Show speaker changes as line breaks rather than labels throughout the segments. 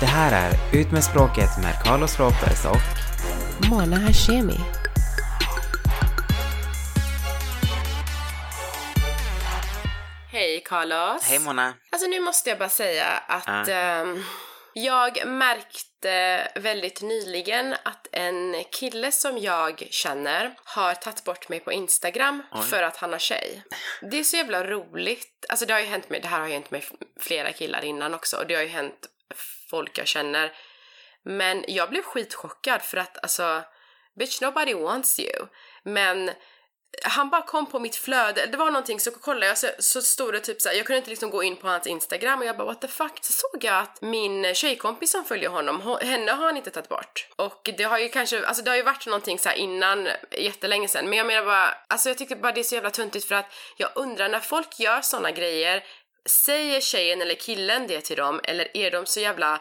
Det här är Ut med språket med Carlos Ropez och
Mona Hashemi. Hej Carlos.
Hej Mona.
Alltså nu måste jag bara säga att
Ja.
ehm, jag märkte väldigt nyligen att en kille som jag känner har tagit bort mig på Instagram
Oj.
för att han har tjej. Det är så jävla roligt. Alltså det har ju hänt mig, det här har ju hänt med flera killar innan också och det har ju hänt folk jag känner. Men jag blev skitchockad för att alltså, bitch nobody wants you. Men han bara kom på mitt flöde, det var någonting så kollade jag så, så stod det typ såhär, jag kunde inte liksom gå in på hans instagram och jag bara what the fuck. Så såg jag att min tjejkompis som följer honom, henne har han inte tagit bort. Och det har ju kanske, alltså det har ju varit någonting såhär innan jättelänge sen Men jag menar bara, alltså jag tycker bara det är så jävla tuntigt för att jag undrar när folk gör såna grejer Säger tjejen eller killen det till dem eller är de så jävla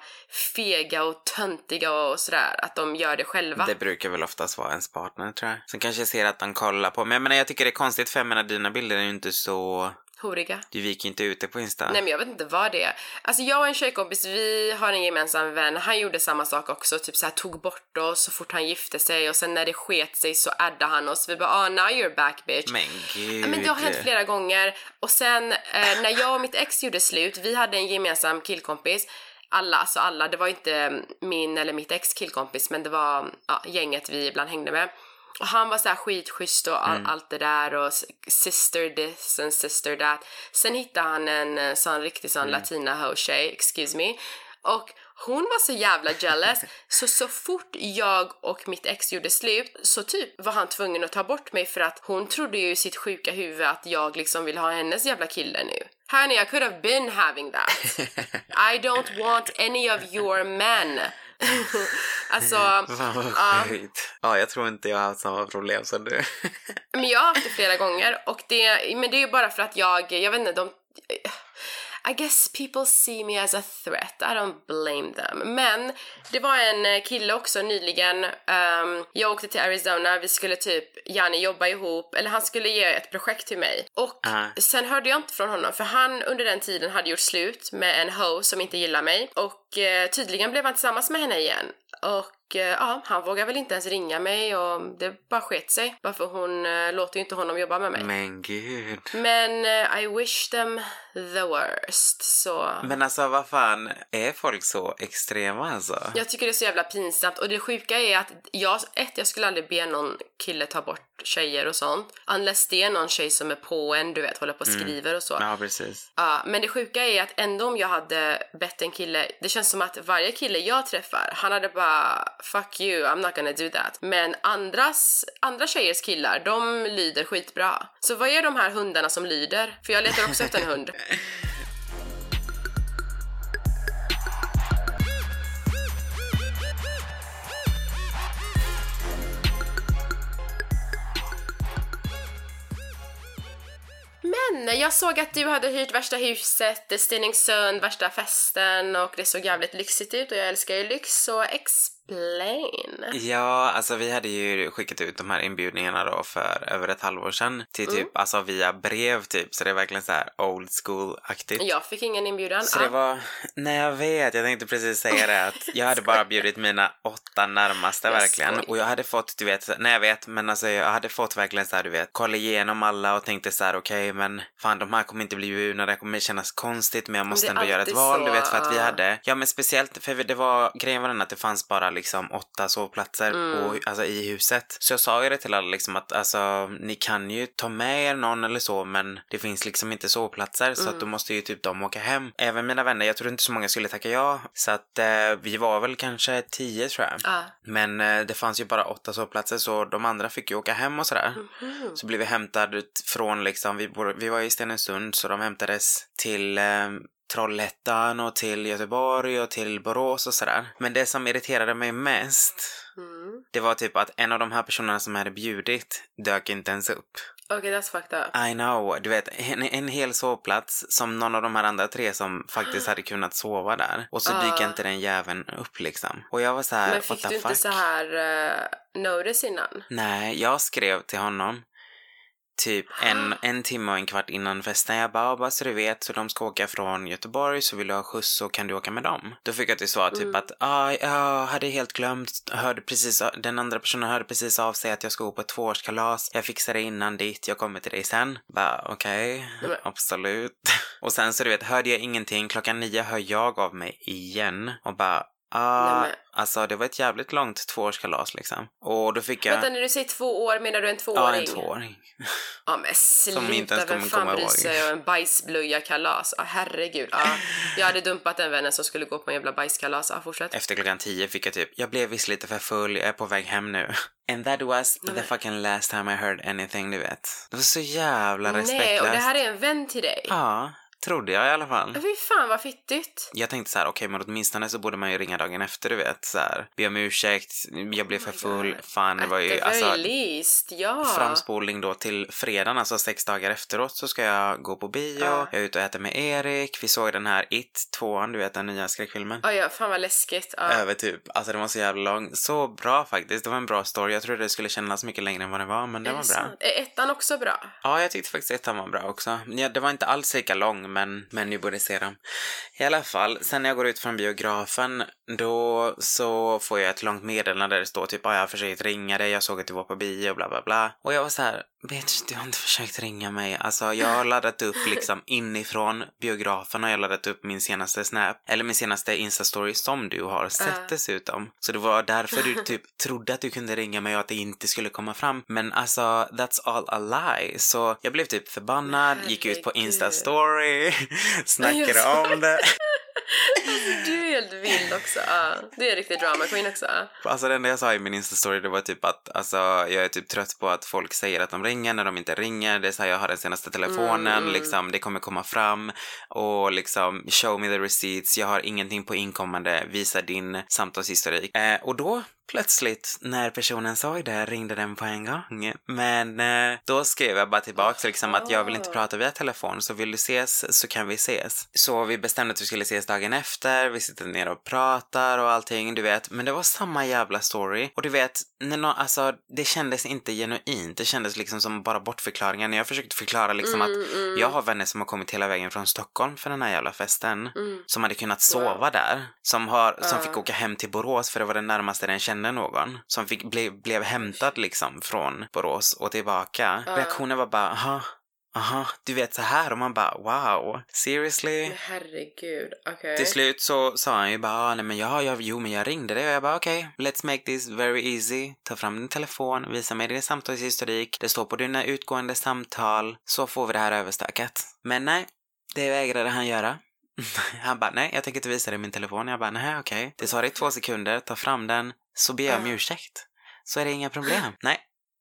fega och töntiga och sådär att de gör det själva?
Det brukar väl oftast vara ens partner tror jag. Som kanske ser att de kollar på. Men jag menar jag tycker det är konstigt för jag menar dina bilder är ju inte så...
Horiga.
Du viker inte ut det på Insta.
Nej men jag vet inte vad det är. Alltså jag och en tjejkompis, vi har en gemensam vän, han gjorde samma sak också, typ så här tog bort oss så fort han gifte sig och sen när det sket sig så addade han oss. Vi bara ah now you're back bitch.
Men gud.
Men det har hänt flera gånger och sen eh, när jag och mitt ex gjorde slut, vi hade en gemensam killkompis alla, alltså alla, det var inte min eller mitt ex killkompis men det var ja, gänget vi ibland hängde med. Och han var så här skitschysst och all, allt det där och sister this and sister that. Sen hittade han en eh, sån riktig sån latina ho tjej, excuse me. Och hon var så jävla jealous så så fort jag och mitt ex gjorde slut så typ var han tvungen att ta bort mig för att hon trodde ju i sitt sjuka huvud att jag liksom vill ha hennes jävla kille nu. Honey, I could have been having that. I don't want any of your men. Alltså,
Fan vad
ja.
sjukt. Ja, jag tror inte jag har haft samma problem som du.
Men jag har haft det flera gånger och det, men det är ju bara för att jag, jag vet inte, de... I guess people see me as a threat, I don't blame them. Men det var en eh, kille också nyligen, ehm, jag åkte till Arizona, vi skulle typ gärna jobba ihop, eller han skulle ge ett projekt till mig. Och
Ah.
sen hörde jag inte från honom för han under den tiden hade gjort slut med en ho som inte gillar mig och eh, tydligen blev han tillsammans med henne igen. Och ja, han vågar väl inte ens ringa mig och det bara sket sig. Varför hon eh, låter ju inte honom jobba med mig.
Men gud.
Men eh, I wish them the worst. Så
Men alltså vad fan, är folk så extrema alltså?
jag tycker det är så jävla pinsamt och det sjuka är att jag, ett, jag skulle aldrig be någon kille ta bort tjejer och sånt. Unless det är någon tjej som är på en, du vet, håller på och skriver och så.
Ja, precis.
Ja, men det sjuka är att ändå om jag hade bett en kille, det känns som att varje kille jag träffar, han hade bara fuck you, I'm not gonna do that. Men andras, andra tjejers killar, de lyder skitbra. Så vad är de här hundarna som lyder? För jag letar också efter en hund. Men jag såg att du hade hyrt värsta huset, Stenungsund, värsta festen och det såg jävligt lyxigt ut och jag älskar ju lyx så explain.
Ja, alltså vi hade ju skickat ut de här inbjudningarna då för över ett halvår sedan till typ,
Mm.
alltså via brev typ, så det är verkligen så här old school-aktigt.
Jag fick ingen inbjudan.
Så
Ah.
det var, nej jag vet, jag tänkte precis säga det att jag hade bara bjudit mina åtta närmaste verkligen. Och jag hade fått, du vet, nej jag vet, men alltså jag hade fått verkligen så här, du vet, kolla igenom alla och tänkte så här, okej men fan de här kommer inte bli bjudna, det kommer kännas konstigt men jag måste ändå göra ett val, du
så,
vet, för att vi hade, ja men speciellt, för det var, grejen var den att det fanns bara liksom åtta sovplatser
Mm.
på, alltså i huset. Så jag sa ju det till alla liksom att alltså ni kan ju ta med er någon eller så men det finns liksom inte sovplatser så
Mm.
att då måste ju typ de åka hem. Även mina vänner, jag tror inte så många skulle tacka ja. Så att eh, vi var väl kanske tio tror jag.
Ah.
Men eh, det fanns ju bara åtta sovplatser så de andra fick ju åka hem och sådär.
Mhm.
Så blev vi hämtade från liksom, vi, bor, vi var i Stenungsund så de hämtades till eh, Trollhättan och till Göteborg och till Borås och sådär. Men det som irriterade mig mest
Mm.
det var typ att en av de här personerna som hade bjudit dök inte ens upp.
Okej, that's fucked up.
I know, du vet en, en hel sovplats som någon av de här andra tre som faktiskt hade kunnat sova där. Och så
Ah.
dyker inte den jäveln upp liksom. Och jag var så här,
Men fick du inte
fuck?
så här uh, notice innan?
Nej, jag skrev till honom. Typ en, en timme och en kvart innan festen. Jag bara, bara så du vet, så de ska åka från Göteborg så vill du ha skjuts så kan du åka med dem. Då fick jag till svar typ att, ah, jag hade helt glömt, hörde precis, den andra personen hörde precis av sig att jag ska gå på ett tvåårskalas. Jag fixar det innan dit, jag kommer till dig sen. Bara okej, okay, absolut. Och sen så du vet, hörde jag ingenting, klockan nio hör jag av mig igen och bara Ah, Nej, alltså det var ett jävligt långt tvåårskalas liksom. Och då fick jag...
Vänta, när du säger två år menar du en tvååring?
Ja, en tvååring.
Ja men sluta, Som inte ens vem fan bryr sig om en bajsblöja-kalas? Ja, herregud. Ja, jag hade dumpat den vännen som skulle gå på en jävla bajskalas. Ja, fortsätt.
Efter klockan tio fick jag typ, jag blev visst lite för full, jag är på väg hem nu. And that was Nej, the fucking last time I heard anything, du vet. Det var så jävla respektlöst. Nej,
och det här är en vän till dig?
Ja. Trodde jag i alla fall.
Fy fan vad fittigt.
Jag tänkte så här, okej okay, men åtminstone så borde man ju ringa dagen efter du vet så här. Be om ursäkt, jag blev för oh full. God. Fan det var ju
alltså. Least, ja.
Framspolning då till fredagen, alltså sex dagar efteråt så ska jag gå på bio. Ja. Jag är ute och äter med Erik. Vi såg den här It, tvåan, du vet den nya skräckfilmen.
Ja, ja, fan vad läskigt. Ja.
Över typ, alltså den var så jävla lång. Så bra faktiskt. Det var en bra story. Jag trodde det skulle kännas mycket längre än vad det var, men det var bra. Sant?
Är ettan också bra?
Ja, jag tyckte faktiskt ettan var bra också. Ja, det var inte alls lika lång, men, men ni borde se dem. I alla fall, sen när jag går ut från biografen, då så får jag ett långt meddelande där det står typ, ah, jag har försökt ringa dig, jag såg att du var på bio, bla bla bla. Och jag var så här, bitch, du har inte försökt ringa mig. Alltså, jag har laddat upp liksom inifrån biografen och jag har laddat upp min senaste snap, eller min senaste instastory som du har sett uh. dessutom. Så det var därför du typ trodde att du kunde ringa mig och att det inte skulle komma fram. Men alltså, that's all a lie. Så jag blev typ förbannad, gick ut på instastory, snackade om det.
Alltså, du helt vild också. Du är riktigt drama queen också.
Alltså det enda jag sa i min instastory det var typ att alltså, jag är typ trött på att folk säger att de ringer när de inte ringer. Det är så här, jag har den senaste telefonen, mm. liksom, det kommer komma fram och liksom show me the receipts. Jag har ingenting på inkommande, visa din samtalshistorik. Eh, och då Plötsligt, när personen såg det, ringde den på en gång. Men eh, då skrev jag bara tillbaka liksom att jag vill inte prata via telefon, så vill du ses så kan vi ses. Så vi bestämde att vi skulle ses dagen efter, vi sitter ner och pratar och allting, du vet. Men det var samma jävla story. Och du vet, när någon, alltså det kändes inte genuint. Det kändes liksom som bara bortförklaringar. När jag försökte förklara liksom mm, att mm. jag har vänner som har kommit hela vägen från Stockholm för den här jävla festen. Mm. Som hade kunnat sova wow. där. Som, har, som uh. fick åka hem till Borås för det var det närmaste den kände kände någon som fick, ble, blev hämtad liksom från Borås och tillbaka. Uh. Reaktionen var bara, aha, aha, du vet så här och man bara wow, seriously?
Men herregud, okej. Okay.
Till slut så sa han ju bara, ah, nej men ja, jag, jo men jag ringde dig och jag bara okej, okay, let's make this very easy. Ta fram din telefon, visa mig din samtalshistorik, det står på dina utgående samtal, så får vi det här överstökat. Men nej, det vägrade han göra. Han bara, nej, jag tänker inte visa dig min telefon. Jag bara, nej, okej. Okay. Det tar dig två sekunder, ta fram den, så ber jag om ursäkt. Så är det inga problem. Nej,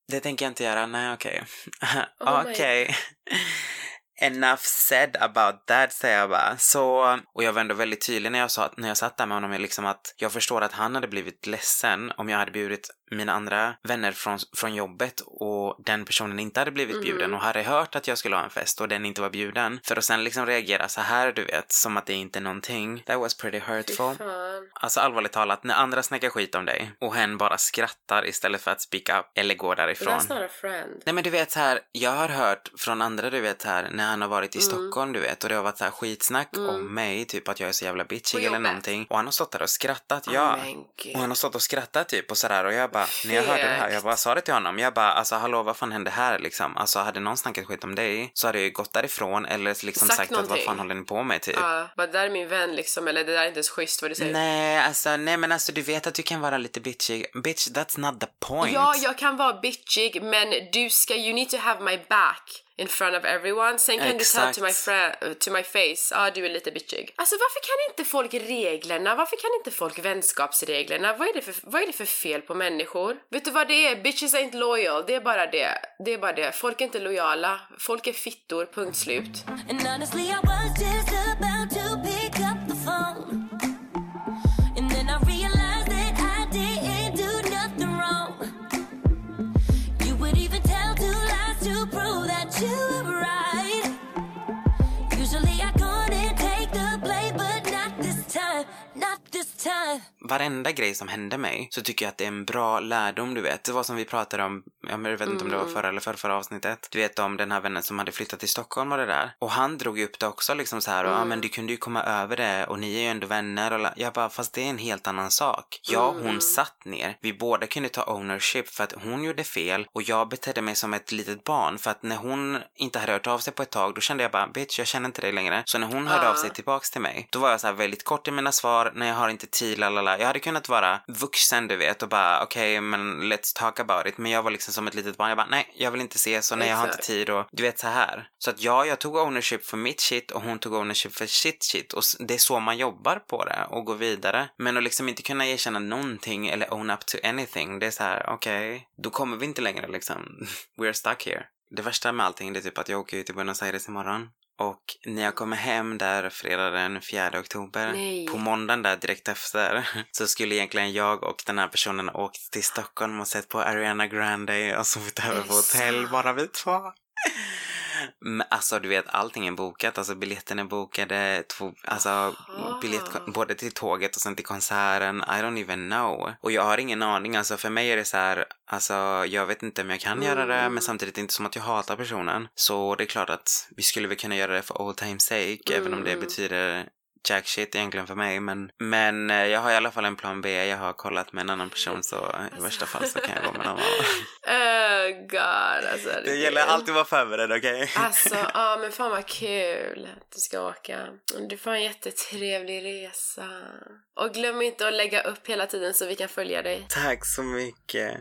det tänker jag inte göra. Nej, okej. Okay. oh okej. Enough said about that, säger jag bara. Så, och jag var ändå väldigt tydlig när jag, sa, när jag satt där med honom, liksom att jag förstår att han hade blivit ledsen om jag hade bjudit mina andra vänner från, från jobbet och den personen inte hade blivit bjuden mm. och hade hört att jag skulle ha en fest och den inte var bjuden. För att sen liksom reagera så här, du vet, som att det inte är någonting. That was pretty hurtful. Alltså allvarligt talat, när andra snackar skit om dig och hen bara skrattar istället för att speak up eller gå därifrån.
That's not a friend.
Nej men du vet så här, jag har hört från andra, du vet här, när han har varit i mm. Stockholm, du vet, och det har varit så här skitsnack mm. om mig, typ att jag är så jävla bitchig eller någonting. Och han har stått där och skrattat, ja. Oh och han har stått och skrattat typ och sådär och jag bara, när jag hörde det här, jag bara sa det till honom. Jag bara, alltså hallå vad fan hände här liksom? Alltså hade någon snackat skit om dig så hade jag ju gått därifrån eller liksom sagt, sagt att vad fan håller ni på med typ?
Ja, uh, det där är min vän liksom, eller det där är inte så schysst vad du säger.
Nej, alltså nej men alltså du vet att du kan vara lite bitchig. Bitch, that's not the point.
Ja, jag kan vara bitchig men du ska, you need to have my back in front of everyone. Sen kan Exakt. du säga till my, to my face, ja ah, du är lite bitchig. Alltså varför kan inte folk reglerna? Varför kan inte folk vänskapsreglerna? Vad är det för, vad är det för fel på människor? Vet du vad det är? Bitches ain't loyal. Det är bara det. Det är bara det. Folk är inte lojala. Folk är fittor, punkt slut. Huh.
Varenda grej som hände mig så tycker jag att det är en bra lärdom, du vet. Det var som vi pratade om, jag vet inte om det var
Mm.
förra eller förra, förra avsnittet. Du vet om den här vännen som hade flyttat till Stockholm och det där. Och han drog ju upp det också liksom så här, och, ja
Mm.
men du kunde ju komma över det och ni är ju ändå vänner och jag bara, fast det är en helt annan sak. Ja, hon
Mm.
satt ner. Vi båda kunde ta ownership för att hon gjorde fel och jag betedde mig som ett litet barn för att när hon inte hade hört av sig på ett tag då kände jag bara bitch jag känner inte dig längre. Så när hon hörde av sig tillbaks till mig då var jag så här väldigt kort i mina svar, när jag har inte tid, lalala. Jag hade kunnat vara vuxen du vet och bara okej men let's talk about it men jag var liksom som ett litet barn. Jag bara nej jag vill inte ses och nej jag har inte tid och du vet så här. Så att ja, jag tog ownership för mitt shit och hon tog ownership för sitt shit och det är så man jobbar på det och går vidare. Men att liksom inte kunna erkänna någonting eller own up to anything, det är så här okej, då kommer vi inte längre liksom. We're stuck here. Det värsta med allting det är typ att jag åker till Buenos Aires imorgon. Och när jag kommer hem där fredag den 4 oktober,
Nej.
på måndagen där direkt efter, så skulle egentligen jag och den här personen åkt till Stockholm och sett på Ariana Grande och sovit över på hotell, bara vi två. Men alltså du vet, allting är bokat. Alltså biljetten är bokade. Två, alltså
Aha.
biljett både till tåget och sen till konserten. I don't even know. Och jag har ingen aning. Alltså för mig är det så här, alltså jag vet inte om jag kan göra det,
Mm.
men samtidigt inte som att jag hatar personen. Så det är klart att vi skulle väl kunna göra det för old time's sake, även om det
Mm.
betyder jack shit egentligen för mig. Men, men eh, jag har i alla fall en plan B. Jag har kollat med en annan person så i värsta fall så kan jag gå med någon annan.
Oh god alltså.
Det gäller alltid att vara förberedd, okej?
Alltså, ja men fan vad kul att du ska åka. Du får en jättetrevlig resa. Och glöm inte att lägga upp hela tiden så vi kan följa dig.
Tack så mycket.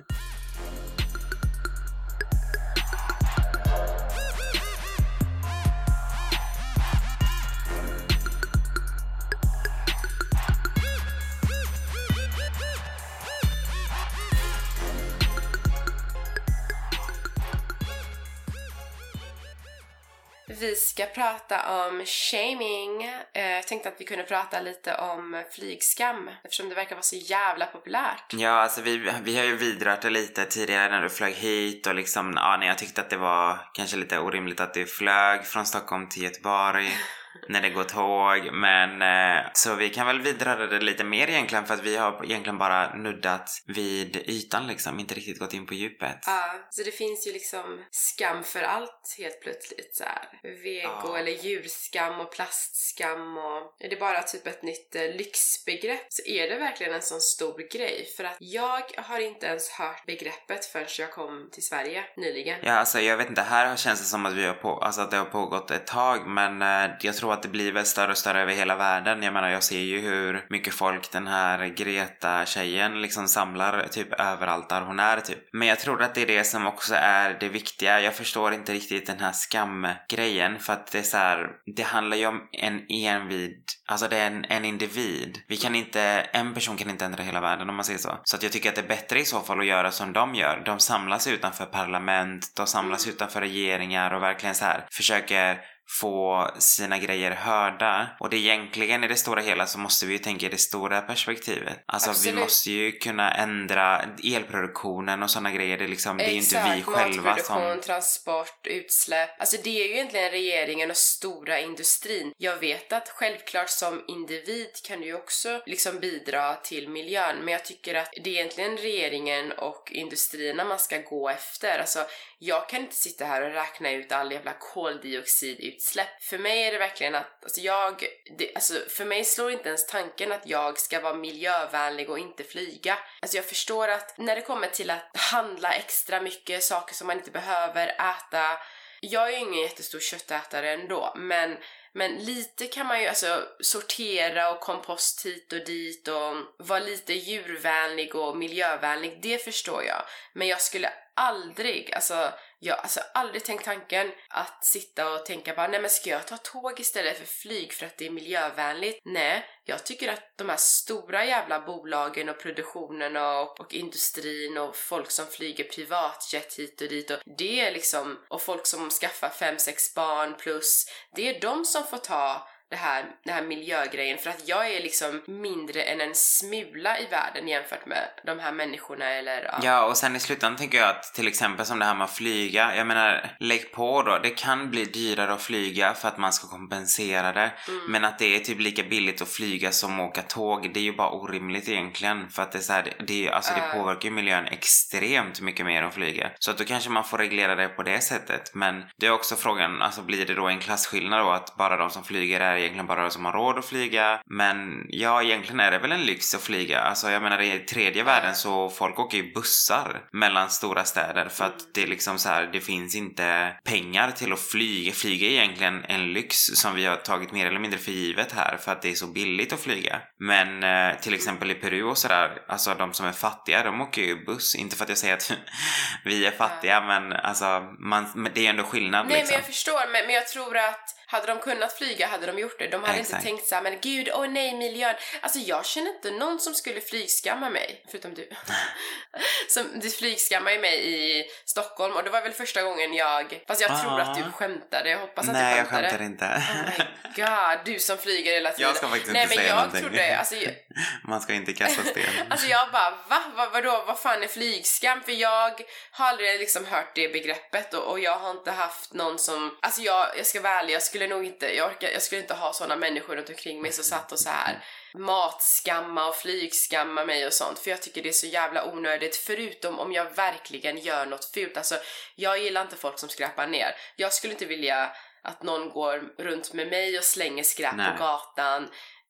Vi ska prata om shaming. Eh, Jag tänkte att vi kunde prata lite om flygskam eftersom det verkar vara så jävla populärt.
Ja, alltså vi, vi har ju vidrört det lite tidigare när du flög hit och liksom, ja, när jag tyckte att det var kanske lite orimligt att du flög från Stockholm till Göteborg när det går tåg, men eh, så vi kan väl vidröra det lite mer egentligen för att vi har egentligen bara nuddat vid ytan liksom, inte riktigt gått in på djupet.
Ja, så det finns ju liksom skam för allt helt plötsligt så här. Vego
Ja.
eller djurskam och plastskam och är det bara typ ett nytt eh, lyxbegrepp så är det verkligen en sån stor grej för att jag har inte ens hört begreppet förrän jag kom till Sverige nyligen.
Ja, alltså jag vet inte, här känns det som att vi har på, alltså att det har pågått ett tag men eh, jag tror att det blir väl större och större över hela världen. Jag menar jag ser ju hur mycket folk den här Greta tjejen liksom samlar typ överallt där hon är typ. Men jag tror att det är det som också är det viktiga. Jag förstår inte riktigt den här skamgrejen för att det är så här, det handlar ju om en envid, alltså det är en, en individ. Vi kan inte, en person kan inte ändra hela världen om man säger så. Så att jag tycker att det är bättre i så fall att göra som de gör. De samlas utanför parlament, de samlas
Mm.
utanför regeringar och verkligen så här försöker få sina grejer hörda. Och det egentligen i det stora hela så måste vi ju tänka i det stora perspektivet. Alltså
Absolut.
vi måste ju kunna ändra elproduktionen och sådana grejer. Det är, liksom, det är ju inte vi själva
matproduktion,
som...
transport, utsläpp. Alltså det är ju egentligen regeringen och stora industrin. Jag vet att självklart som individ kan du ju också liksom bidra till miljön men jag tycker att det är egentligen regeringen och industrierna man ska gå efter. Alltså jag kan inte sitta här och räkna ut all jävla utsläpp. För mig är det verkligen att, alltså jag, det, alltså för mig slår inte ens tanken att jag ska vara miljövänlig och inte flyga. Alltså jag förstår att när det kommer till att handla extra mycket saker som man inte behöver äta jag är ju ingen jättestor köttätare ändå, men, men lite kan man ju alltså sortera och kompost hit och dit och vara lite djurvänlig och miljövänlig, det förstår jag. Men jag skulle aldrig, alltså jag har alltså aldrig tänkt tanken att sitta och tänka bara nej men ska jag ta tåg istället för flyg för att det är miljövänligt? Nej, jag tycker att de här stora jävla bolagen och produktionen och, och industrin och folk som flyger privatjet hit och dit och det är liksom, och folk som skaffar fem sex barn plus, det är de som får ta det här, det här miljögrejen för att jag är liksom mindre än en smula i världen jämfört med de här människorna eller ja.
Ja, och sen i slutändan tänker jag att till exempel som det här med att flyga, jag menar lägg på då, det kan bli dyrare att flyga för att man ska kompensera det. Men att det är typ lika billigt att flyga som att åka tåg, det är ju bara orimligt egentligen. För att det är så här, det, är, alltså det
Ja.
påverkar ju miljön extremt mycket mer att flyga. Så att då kanske man får reglera det på det sättet. Men det är också frågan, alltså blir det då en klasskillnad då att bara de som flyger är egentligen bara de som har råd att flyga? Men ja, egentligen är det väl en lyx att flyga. Alltså jag menar i tredje världen så folk åker ju bussar mellan stora städer för att det är liksom så här, det finns inte pengar till att flyga. Flyga är egentligen en lyx som vi har tagit mer eller mindre för givet här för att det är så billigt att flyga. Men eh, till exempel i Peru och sådär, alltså de som är fattiga de åker ju buss. Inte för att jag säger att vi är fattiga men alltså man, det är ändå skillnad
Nej
liksom.
men jag förstår, men, men jag tror att hade de kunnat flyga hade de gjort det. De hade
Exakt.
inte tänkt såhär, men gud, åh nej, miljön. Alltså jag känner inte någon som skulle flygskamma mig, förutom du. som, du flygskamma ju mig i Stockholm och det var väl första gången jag, fast jag tror
Ah.
att du skämtade, jag hoppas att
Nej,
du
jag
skämtade.
skämtar inte.
Oh my god, du som flyger hela tiden.
Jag ska faktiskt
Nej
inte
men
säga
jag
någonting.
trodde, alltså jag,
Man ska inte kasta sten.
Alltså jag bara, va? va vadå, vad fan är flygskam? För jag har aldrig liksom hört det begreppet och, och jag har inte haft någon som, alltså jag, jag ska vara ärlig, jag skulle nog inte, jag, orkar, jag skulle inte ha såna människor runt omkring mig som satt och så här matskamma och flygskamma mig och sånt för jag tycker det är så jävla onödigt förutom om jag verkligen gör något fult. Alltså jag gillar inte folk som skräpar ner. Jag skulle inte vilja att någon går runt med mig och slänger skräp
Nej.
på gatan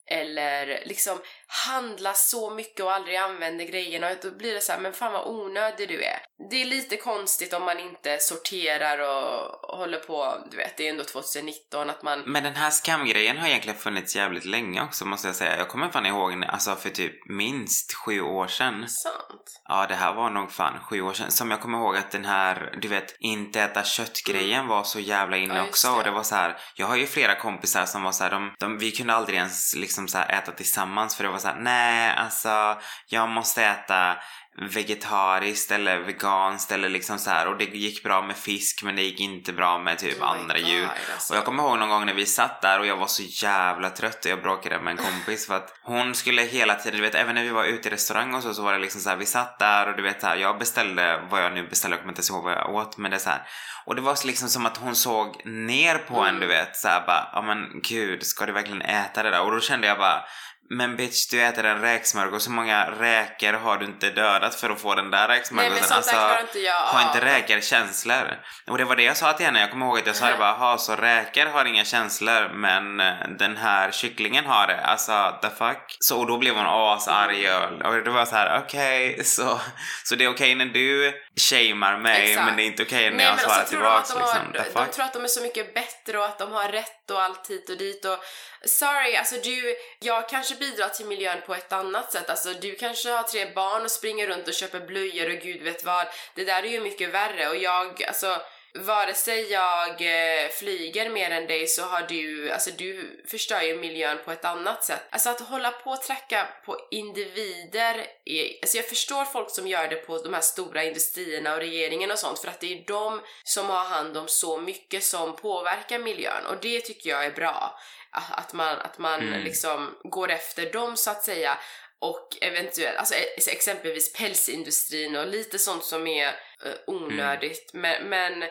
eller liksom handla så mycket och aldrig använder grejerna och då blir det så här, men fan vad onödig du är. Det är lite konstigt om man inte sorterar och, håller på, du vet, det är ändå 2019 att man
Men den här skamgrejen har egentligen funnits jävligt länge också måste jag säga. Jag kommer fan ihåg alltså för typ minst sju år sedan.
Sant.
Ja, det här var nog fan sju år sedan. Som jag kommer ihåg att den här, du vet, inte äta kött-grejen var så jävla inne
Mm. Ja,
också. Och
det.
det var så här, jag har ju flera kompisar som var så här, de, de, vi kunde aldrig ens liksom så äta tillsammans för det var så här, nej alltså jag måste äta vegetariskt eller veganskt eller liksom så här och det gick bra med fisk men det gick inte bra med typ
Oh
andra
God,
djur.
alltså.
Och jag kommer ihåg någon gång när vi satt där och jag var så jävla trött och jag bråkade med en kompis för att hon skulle hela tiden, du vet även när vi var ute i restaurang och så, så var det liksom så här, vi satt där och du vet så här, jag beställde vad jag nu beställde, jag kommer inte ihåg vad jag åt men det är så här. Och det var så liksom som att hon såg ner på en du vet så här bara, ja men gud ska du verkligen äta det där? Och då kände jag bara men bitch, du äter en räksmörgås. Hur många räkor har du inte dödat för att få den där
Nej
räksmörgåsen?
men sånt klarar inte jag
Har inte räkor känslor? Och det var det jag sa till henne. Jag kommer ihåg att jag sa det bara, ha så räkor har inga känslor men eh, den här kycklingen har det. Alltså the fuck. Så och då blev hon asarg och, och det var så här: okej så, så det är okej när du shamear mig
Exakt.
men det är inte okej när
Nej,
jag svarar
alltså,
tillbaks
de,
liksom.
De tror att de är så mycket bättre och att de har rätt och allt hit och dit och sorry, alltså du, jag kanske bidrar till miljön på ett annat sätt, alltså du kanske har tre barn och springer runt och köper blöjor och gud vet vad, det där är ju mycket värre och jag, alltså vare sig jag eh, flyger mer än dig så har du, alltså du förstör ju miljön på ett annat sätt. Alltså att hålla på och tracka på individer, är, alltså jag förstår folk som gör det på de här stora industrierna och regeringen och sånt för att det är de som har hand om så mycket som påverkar miljön och det tycker jag är bra. Att man, att man
Mm.
liksom går efter dem så att säga och eventuellt, alltså e- exempelvis pälsindustrin och lite sånt som är eh, onödigt. Men, men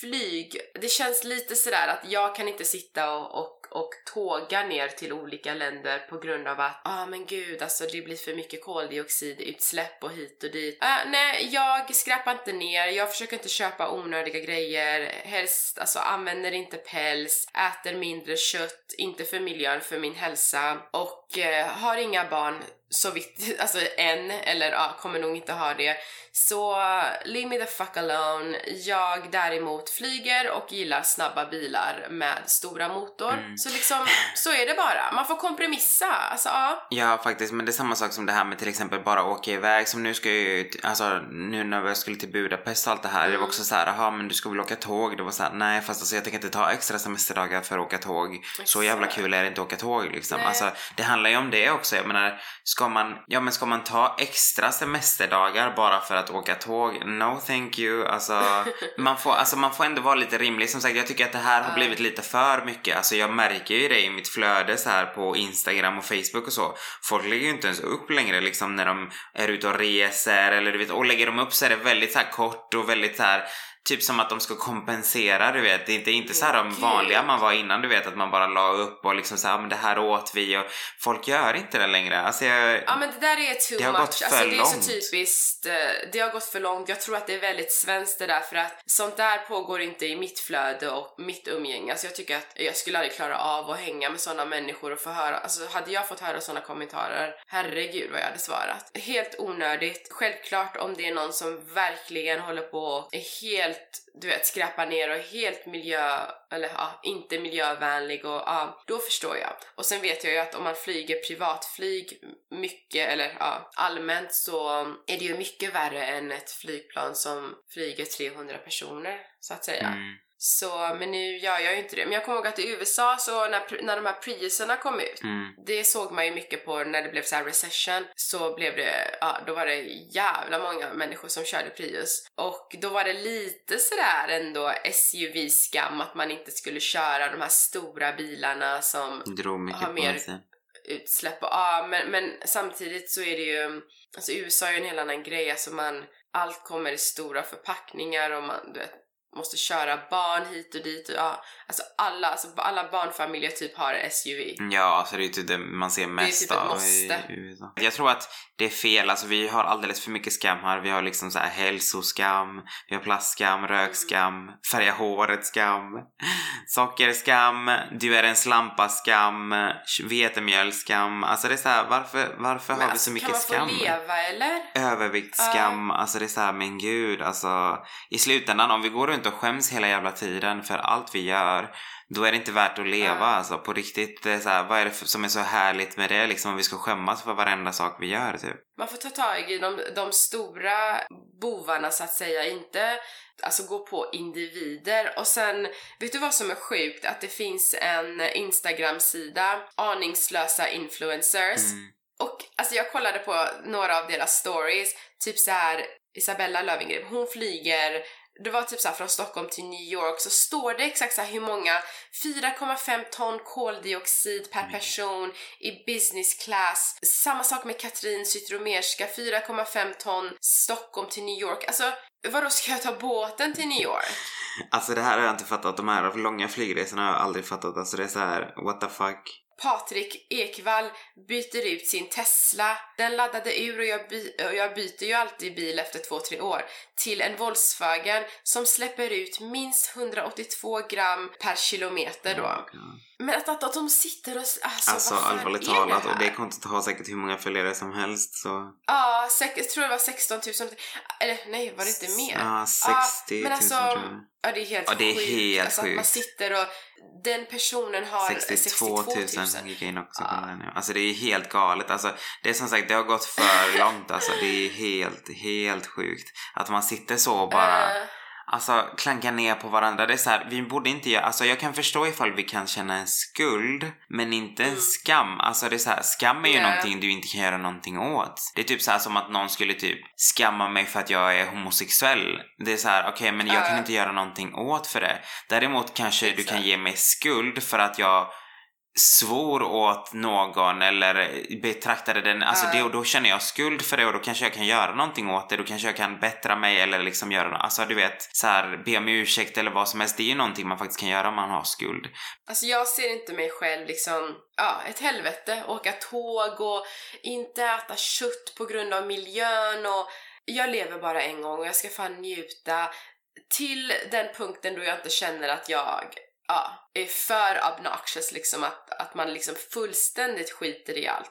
flyg, det känns lite sådär att jag kan inte sitta och, och, och tåga ner till olika länder på grund av att, ah men gud alltså det blir för mycket koldioxidutsläpp och hit och dit. Äh, nej, jag skräpar inte ner, jag försöker inte köpa onödiga grejer, helst alltså använder inte päls, äter mindre kött, inte för miljön, för min hälsa och eh, har inga barn så vitt, alltså än, eller ja, kommer nog inte ha det. Så leave me the fuck alone. Jag däremot flyger och gillar snabba bilar med stora motor.
Mm.
Så liksom, så är det bara. Man får kompromissa. Alltså ja.
Ja, faktiskt. Men det är samma sak som det här med till exempel bara åka iväg. Som nu ska jag ju, alltså nu när jag skulle till Budapest och allt det här. Det var
Mm.
också så här, jaha men du ska väl åka tåg? Det var så här, nej fast alltså jag tänker inte ta extra semesterdagar för att åka tåg. Så jävla kul är det inte att åka tåg liksom.
Nej.
Alltså det handlar ju om det också. Jag menar, ska man, ja men ska man ta extra semesterdagar bara för att åka tåg? No thank you. Alltså man får, alltså, man får ändå vara lite rimlig. Som sagt, jag tycker att det här har blivit lite för mycket. Alltså jag märker ju det i mitt flöde så här på Instagram och Facebook och så. Folk lägger ju inte ens upp längre liksom när de är ute och reser eller du vet, och lägger de upp så är det väldigt så här kort och väldigt så här Typ som att de ska kompensera, du vet. Det är inte, inte så här de vanliga man var innan, du vet. Att man bara la upp och liksom såhär, men det här åt vi och folk gör inte det längre. Alltså jag,
Ja men det där är too
Det har
much.
gått för
alltså, det är
långt.
så typiskt. eh, Det har gått för långt. Jag tror att det är väldigt svenskt det där för att sånt där pågår inte i mitt flöde och mitt umgänge. Alltså jag tycker att jag skulle aldrig klara av att hänga med såna människor och få höra. Alltså hade jag fått höra såna kommentarer, herregud vad jag hade svarat. Helt onödigt. Självklart om det är någon som verkligen håller på och är helt, du vet, skräpar ner och helt miljö, eller ja, inte miljövänlig och ja, då förstår jag. Och sen vet jag ju att om man flyger privatflyg mycket, eller ja, allmänt så är det ju mycket värre än ett flygplan som flyger 300 personer, så att säga.
mm,
så, men nu gör jag ju inte det. Men jag kommer ihåg att i USA så när, när de här Priuserna kom ut,
mm.
det såg man ju mycket på när det blev så här recession, så blev det, ja då var det jävla många människor som körde Prius. Och då var det lite sådär ändå SUV-skam att man inte skulle köra de här stora bilarna som
Drog mycket
har mer- utsläpp och ja, men, men samtidigt så är det ju, alltså USA är ju en helt annan grej, alltså man, allt kommer i stora förpackningar och man, du vet, måste köra barn hit och dit och ja, alltså alla, alltså alla barnfamiljer typ har SUV.
Ja, alltså det är ju typ det man ser mest
typ ett
av i. USA. Jag tror att det är fel, alltså vi har alldeles för mycket skam här. Vi har liksom så här hälsoskam, vi har plastskam, rökskam, färga håret skam, sockerskam, du är en slampa-skam, vetemjölskam. Alltså det är så här, varför, varför har vi
alltså,
så mycket
kan man
skam?
få leva eller?
Överviktsskam, alltså det är såhär, men gud, alltså i slutändan om vi går runt och skäms hela jävla tiden för allt vi gör, då är det inte värt att leva
Ja.
alltså på riktigt. Det är så här, vad är det som är så härligt med det liksom om vi ska skämmas för varenda sak vi gör typ?
Man får ta tag i de, de stora bovarna så att säga, inte alltså gå på individer. Och sen, vet du vad som är sjukt? Att det finns en Instagram-sida, aningslösa influencers.
Mm.
Och alltså jag kollade på några av deras stories, typ så här Isabella Löwengrip, hon flyger det var typ så från Stockholm till New York så står det exakt så hur många 4,5 ton koldioxid per person i business class. Samma sak med Katrin Zytomierska, 4,5 ton Stockholm till New York. Alltså vadå ska jag ta båten till New York?
Alltså det här har jag inte fattat, de här långa flygresorna har jag aldrig fattat. Alltså det är så här, what the fuck?
Patrik Ekvall byter ut sin Tesla. Den laddade ur och jag, by- och jag byter ju alltid bil efter två, tre år till en Volkswagen som släpper ut minst 182 gram per kilometer då. Men att, att, att de sitter och... Alltså,
Alltså allvarligt talat,
det
och det kontot har säkert hur många följare som helst så...
Ja, sex, jag tror det var 16 000. Eller nej, var det inte mer?
Ja, 60 000
men alltså,
tror jag.
Ja, det är helt
Ja, det är
sjukt.
helt
alltså, att man
sjukt.
sitter och den personen har
62 000 gick jag in också
Ja.
på den nu. Alltså det är helt galet. Alltså, det är som sagt, det har gått för långt alltså. Det är helt, helt sjukt. Att man sitter så och bara,
Eh,
alltså klankar ner på varandra. Det är så här, vi borde inte göra, alltså jag kan förstå ifall vi kan känna en skuld, men inte en skam. Alltså det är så här, skam är ju
Nej.
någonting du inte kan göra någonting åt. Det är typ så här som att någon skulle typ skamma mig för att jag är homosexuell. Det är så här, okej men jag kan
Ja.
inte göra någonting åt för det. Däremot kanske du kan ge mig skuld för att jag svor åt någon eller betraktade den, alltså det, och då känner jag skuld för det och då kanske jag kan göra någonting åt det, då kanske jag kan bättra mig eller liksom göra något, alltså du vet, så här, be om ursäkt eller vad som helst, det är ju någonting man faktiskt kan göra om man har skuld.
Alltså jag ser inte mig själv liksom, ja, ett helvete. Åka tåg och inte äta kött på grund av miljön och jag lever bara en gång och jag ska fan njuta till den punkten då jag inte känner att jag ja, är för obnoxious liksom att, att man liksom fullständigt skiter i allt.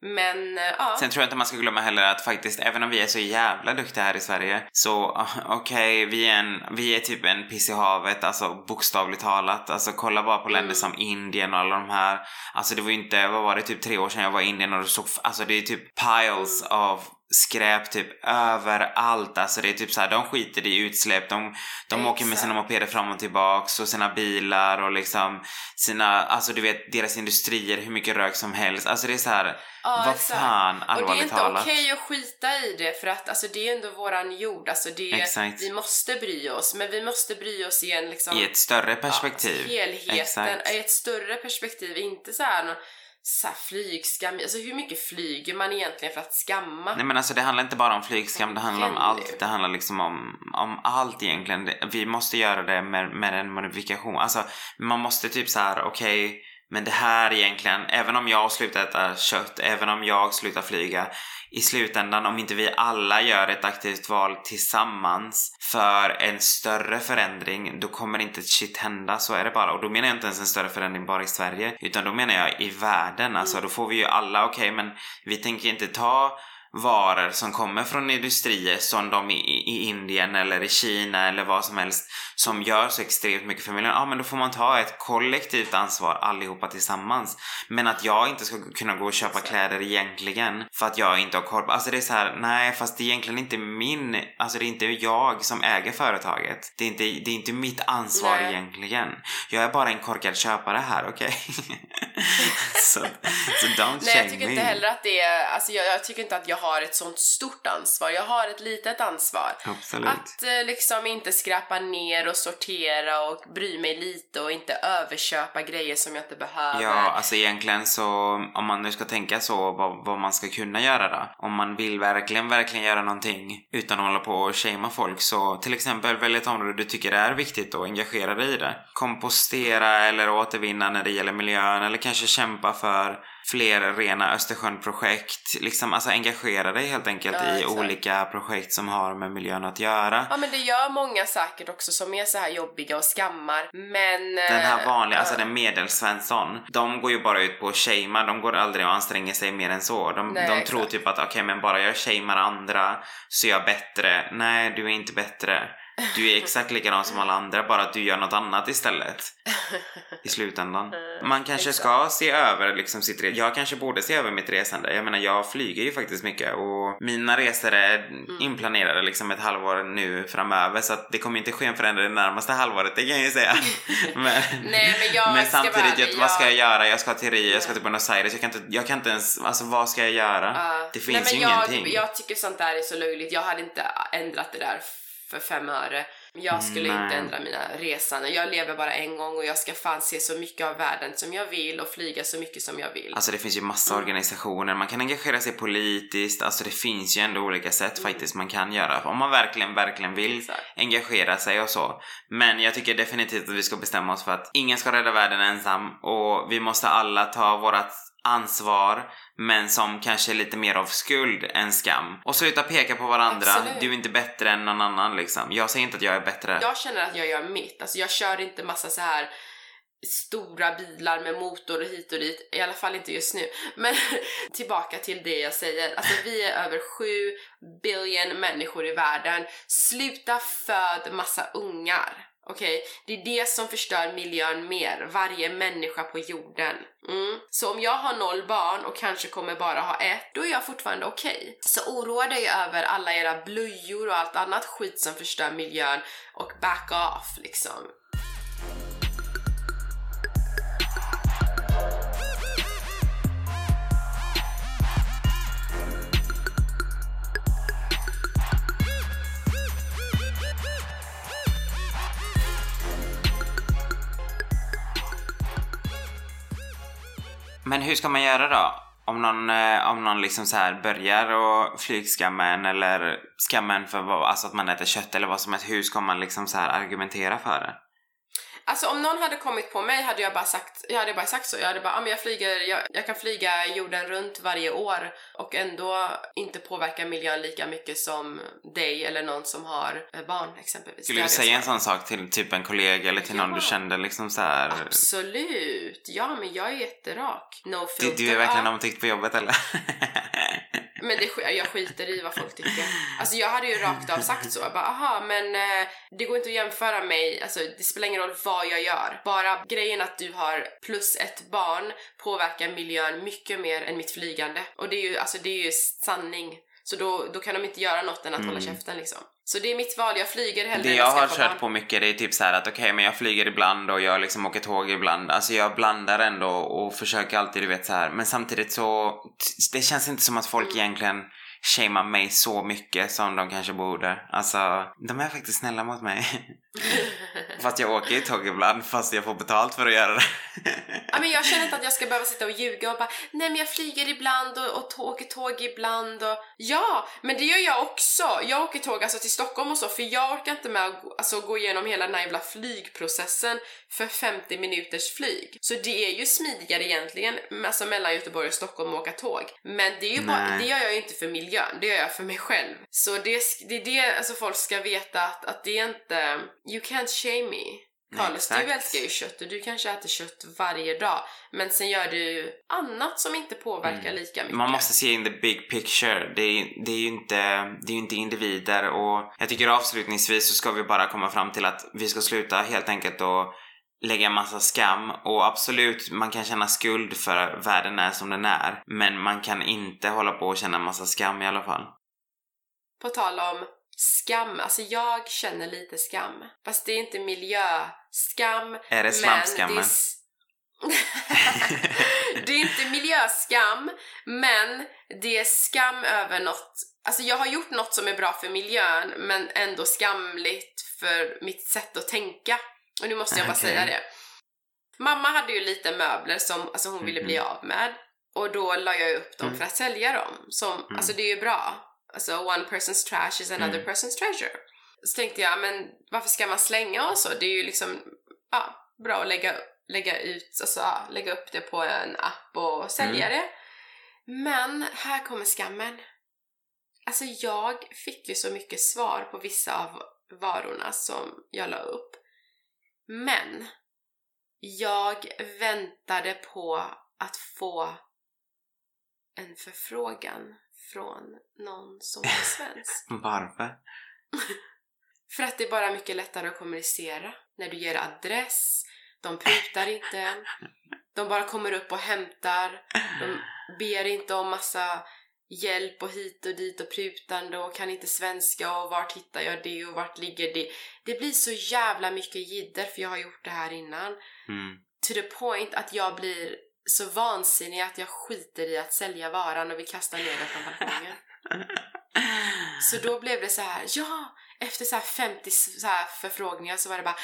Men eh, ja,
Sen tror jag inte man ska glömma heller att faktiskt, även om vi är så jävla duktiga här i Sverige, så okej, vi, är en, vi är typ en piss i havet, alltså bokstavligt talat. Alltså kolla bara på länder
Mm.
som Indien och alla de här. Alltså det var ju inte, vad var det, typ tre år sedan jag var i Indien och såg, alltså det är typ piles
Mm.
av skräp typ överallt. Alltså det är typ så här, de skiter i utsläpp, de, de åker med sina mopeder fram och tillbaks och sina bilar och liksom sina, alltså du vet deras industrier, hur mycket rök som helst. Alltså det är så här,
Ja,
vad
exakt.
fan,
Och det är
allvarligt
inte
talat.
okej att skita i det för att alltså, det är ändå våran jord. Alltså, det,
Exakt.
Vi måste bry oss, men vi måste bry oss i en liksom...
I ett större
ja,
perspektiv.
alltså, helheten,
Exakt.
i ett större perspektiv. Inte så här, så här flygskam. Alltså hur mycket flyger man egentligen för att skamma?
Nej men alltså det handlar inte bara om flygskam, det handlar om allt. Det handlar liksom om, om allt egentligen. Vi måste göra det med, med en modifikation. Alltså man måste typ så här: okej, men det här egentligen, även om jag slutar äta kött, även om jag slutar flyga, i slutändan om inte vi alla gör ett aktivt val tillsammans för en större förändring, då kommer inte ett shit hända, så är det bara. Och då menar jag inte ens en större förändring bara i Sverige, utan då menar jag i världen. Alltså då får vi ju alla, okej men vi tänker inte ta varor som kommer från industrier som de i, i Indien eller i Kina eller vad som helst som gör så extremt mycket för miljön. Ja men då får man ta ett kollektivt ansvar allihopa tillsammans. Men att jag inte ska kunna gå och köpa kläder egentligen för att jag inte har koll på- Alltså det är så här, nej fast det är egentligen inte min, alltså det är inte jag som äger företaget. Det är inte, det är inte mitt ansvar
Nej.
egentligen. Jag är bara en korkad köpare här, okej? så, så don't
Nej, jag tycker
me.
inte heller att det är, alltså jag, jag tycker inte att jag har ett sånt stort ansvar. Jag har ett litet ansvar.
Absolut.
Att eh, liksom inte skräpa ner och sortera och bry mig lite och inte överköpa grejer som jag inte behöver.
Ja, alltså egentligen så om man nu ska tänka så vad, vad man ska kunna göra då. Om man vill verkligen, verkligen göra någonting utan att hålla på och shamea folk så till exempel välj ett område du tycker är viktigt och engagera dig i det. Kompostera eller återvinna när det gäller miljön eller kanske kämpa för fler rena Östersjön-projekt. Liksom alltså engagera dig helt enkelt
Ja,
i
exakt.
olika projekt som har med miljön att göra.
Ja men det gör många säkert också som är så här jobbiga och skammar men...
Den här
eh,
vanliga, alltså
ja.
den medelsvensson, de går ju bara ut på att shamea, de går aldrig och anstränger sig mer än så. De,
Nej,
de tror typ att okej men bara jag shamear andra så är jag bättre. Nej, du är inte bättre. Du är exakt likadan som alla andra, bara att du gör något annat istället. I slutändan. Man kanske ska se över liksom sitt re- Jag kanske borde se över mitt resande. Jag menar jag flyger ju faktiskt mycket och mina resor är
Mm.
inplanerade liksom ett halvår nu framöver så att det kommer inte ske en förändring det närmaste halvåret, det kan jag ju säga. men,
Nej men jag
men samtidigt, jag, vad ska jag göra? Jag ska till Rio, jag ska till Buenos Aires, jag kan inte, jag kan inte ens, alltså vad ska jag göra? Det finns
Nej, men
ju
jag,
ingenting.
Jag tycker sånt där är så löjligt. Jag hade inte ändrat det där för fem öre. Jag skulle
Nej.
inte ändra mina resande. Jag lever bara en gång och jag ska fan se så mycket av världen som jag vill och flyga så mycket som jag vill.
Alltså det finns ju massa organisationer, man kan engagera sig politiskt, alltså det finns ju ändå olika sätt faktiskt man kan göra om man verkligen, verkligen vill
Exakt.
engagera sig och så. Men jag tycker definitivt att vi ska bestämma oss för att ingen ska rädda världen ensam och vi måste alla ta vårat ansvar men som kanske är lite mer av skuld än skam. Och sluta peka på varandra.
Absolut.
Du är inte bättre än någon annan liksom. Jag säger inte att jag är bättre.
Jag känner att jag gör mitt. Alltså jag kör inte massa så här stora bilar med motor och hit och dit. I alla fall inte just nu. Men tillbaka till det jag säger. Alltså vi är över 7 billion människor i världen. Sluta föd massa ungar. Okej? Det är det som förstör miljön mer. Varje människa på jorden. Mm. Så om jag har noll barn och kanske kommer bara ha ett, då är jag fortfarande okej. Så oroa dig över alla era blöjor och allt annat skit som förstör miljön och back off liksom.
Men hur ska man göra då? Om någon, eh, om någon liksom så här börjar och flygskamma en eller skamma en för vad, alltså att man äter kött eller vad som helst. Hur ska man liksom så här argumentera för det?
Alltså om någon hade kommit på mig hade jag bara sagt, jag hade bara sagt så. Jag hade bara, ah, men jag flyger, jag, jag kan flyga jorden runt varje år och ändå inte påverka miljön lika mycket som dig eller någon som har eh, barn exempelvis.
Skulle du säga en sån sak till typ en kollega eller till någon
Ja.
du kände liksom så här?
Absolut! Ja, men jag är jätterak. No
Du,
filter.
du är verkligen omtyckt på jobbet eller?
Men det, jag skiter i vad folk tycker. Alltså jag hade ju rakt av sagt så. Jag bara, aha, men eh, det går inte att jämföra mig. Alltså det spelar ingen roll vad jag gör. Bara grejen att du har plus ett barn påverkar miljön mycket mer än mitt flygande. Och det är ju, alltså det är ju sanning. Så då, då kan de inte göra något än att hålla
Mm.
käften liksom. Så det är mitt val, jag flyger hellre
Det jag har kört
barn.
på mycket det är typ så här att okej men jag flyger ibland och jag liksom åker tåg ibland. Alltså jag blandar ändå och försöker alltid du vet så här. Men samtidigt så det känns inte som att folk
Mm.
egentligen shamear mig så mycket som de kanske borde. Alltså de är faktiskt snälla mot mig. fast jag åker ju tåg ibland fast jag får betalt för att göra det.
Ja, men jag känner inte att jag ska behöva sitta och ljuga och bara nej men jag flyger ibland och, och åker tåg ibland och ja, men det gör jag också. Jag åker tåg alltså till Stockholm och så för jag orkar inte med att gå- alltså, gå igenom hela den här jävla flygprocessen för 50 minuters flyg. Så det är ju smidigare egentligen alltså mellan Göteborg och Stockholm och åka tåg. Men det, är ju bara, det gör jag ju inte för miljön, det gör jag för mig själv. Så det, det är det alltså, folk ska veta att, att det är inte, you can't shame me. Carlos, du älskar ju kött och du kanske äter kött varje dag. Men sen gör du annat som inte påverkar
Mm.
lika mycket.
Man måste se in the big picture. Det är, det är ju inte, det är inte individer och jag tycker avslutningsvis så ska vi bara komma fram till att vi ska sluta helt enkelt och lägga en massa skam och absolut, man kan känna skuld för att världen är som den är. Men man kan inte hålla på och känna en massa skam i alla fall.
På tal om skam, alltså jag känner lite skam. Fast det är inte miljöskam.
Är det
men
slampskammen?
Det är, det är inte miljöskam, men det är skam över något. Alltså jag har gjort något som är bra för miljön, men ändå skamligt för mitt sätt att tänka. Och nu måste jag bara
Okej.
säga det. Mamma hade ju lite möbler som alltså hon ville bli av med. Och då la jag upp dem
Mm.
för att sälja dem. Som, Alltså det är ju bra. Alltså one person's trash is another
Mm.
person's treasure. Så tänkte jag, men varför ska man slänga och så? Det är ju liksom ja, bra att lägga, lägga ut, alltså ja, lägga upp det på en app och sälja
Mm.
det. Men här kommer skammen. Alltså jag fick ju så mycket svar på vissa av varorna som jag la upp. Men jag väntade på att få en förfrågan från någon som är svensk.
Varför?
För att det är bara mycket lättare att kommunicera. När du ger adress, de prutar inte, de bara kommer upp och hämtar, de ber inte om massa hjälp och hit och dit och prutande och kan inte svenska och vart hittar jag det och vart ligger det. Det blir så jävla mycket jidder för jag har gjort det här innan.
Mm.
To the point att jag blir så vansinnig att jag skiter i att sälja varan och vill kasta ner den från balkongen. Så då blev det så här, ja, efter så här 50 så här förfrågningar så var det bara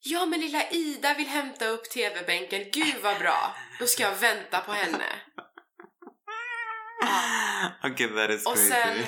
Ja men lilla Ida vill hämta upp TV-bänken, gud vad bra! Då ska jag vänta på henne.
Okej, that is
Och
crazy.
sen-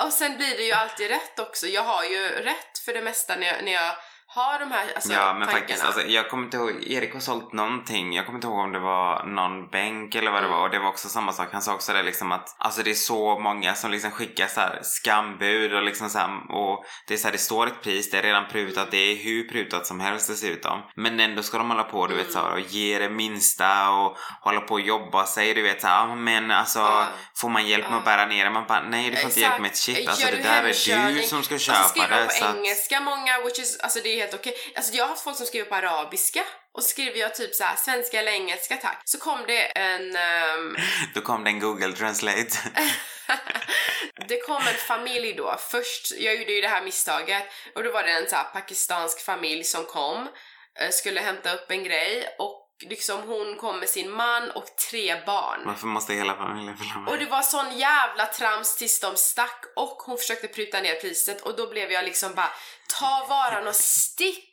Och sen blir det ju alltid rätt också. Jag har ju rätt för det mesta när jag, när jag har de här alltså,
ja men
tankarna.
faktiskt, alltså, jag kommer inte ihåg, Erik har sålt någonting, jag kommer inte ihåg om det var någon bänk eller vad det
Mm.
var och det var också samma sak, han sa också det liksom att alltså det är så många som liksom skickar så här skambud och liksom så här, och det är så här, det står ett pris, det är redan prutat, det är hur prutat som helst dessutom. Men ändå ska de hålla på du vet
Mm.
så här, och ge det minsta och hålla på och jobba sig, du vet så här, "Ah, men alltså
Ja.
får man hjälp med att bära ner det? Man bara nej du får inte hjälp med ett shit, alltså
Gör
det där är du som ska
Och så
köpa
skriver de
det.
på
Så att,
engelska många, which is, alltså det är helt okej. Alltså jag har haft folk som skriver på arabiska och så skriver jag typ så här svenska eller engelska tack. Så kom det en, ehm,
då kom det en google translate.
det kom en familj då. Först, jag gjorde ju det här misstaget och då var det en så här pakistansk familj som kom, eh, skulle hämta upp en grej och liksom hon kom med sin man och tre barn.
Varför måste hela familjen följa med?
Och det var sån jävla trams tills de stack och hon försökte pruta ner priset och då blev jag liksom bara ta varan och stick!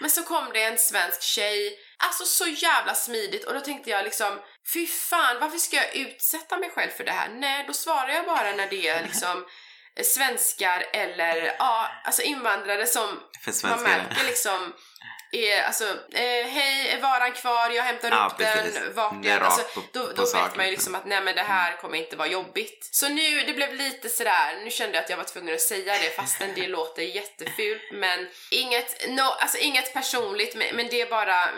Men så kom det en svensk tjej, alltså så jävla smidigt och då tänkte jag liksom fy fan varför ska jag utsätta mig själv för det här? Nej, då svarar jag bara när det är liksom svenskar eller ja, alltså invandrare som man märker liksom alltså, eh, hej, är varan kvar? Jag hämtar
Ja,
upp
precis.
den. Vart
Det
är den? Alltså, då då vet man ju liksom att nej men det här kommer inte vara jobbigt. Så nu, det blev lite sådär, nu kände jag att jag var tvungen att säga det fastän det låter jättefult men inget, no, alltså inget personligt men, men det, är bara,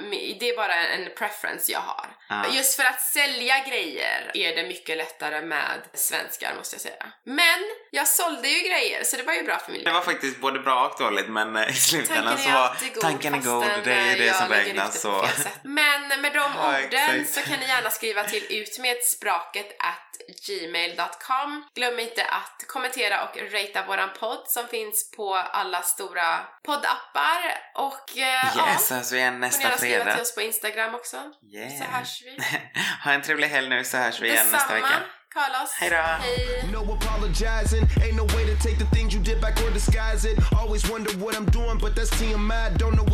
det är bara en preference jag har.
Ja.
Just för att sälja grejer är det mycket lättare med svenskar måste jag säga. Men jag sålde ju grejer så det var ju bra för
Det
miljön.
var faktiskt både bra och dåligt men eh, i slutändan
Tanken
så var
alltid
tanken god, det är det som räknas så.
Men med de
Ja,
orden
exakt.
så kan ni gärna skriva till utmedspråket at gmail.com. Glöm inte att kommentera och ratea våran podd som finns på alla stora poddappar. Och eh, ja,
Yes, så hörs vi igen
får ni
nästa
gärna skriva
fredag.
till oss på Instagram också.
Yeah.
Så hörs vi.
ha en trevlig helg nu så hörs vi igen nästa
Detsamma,
vecka.
Carlos.
Hej då.
Hej.
No apologizing, ain't no way to take the things you did back or disguise it. Always wonder what I'm doing, but that's TMI. Don't know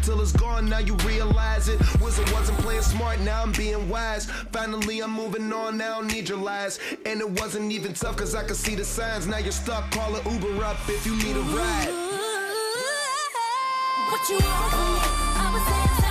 until it's gone, now you realize it. Wizard wasn't playing smart, now I'm being wise. Finally, I'm moving on, now I don't need your lies. And it wasn't even tough, cause I could see the signs. Now you're stuck, call an Uber up if you need a ride.
What you want from me? I was saying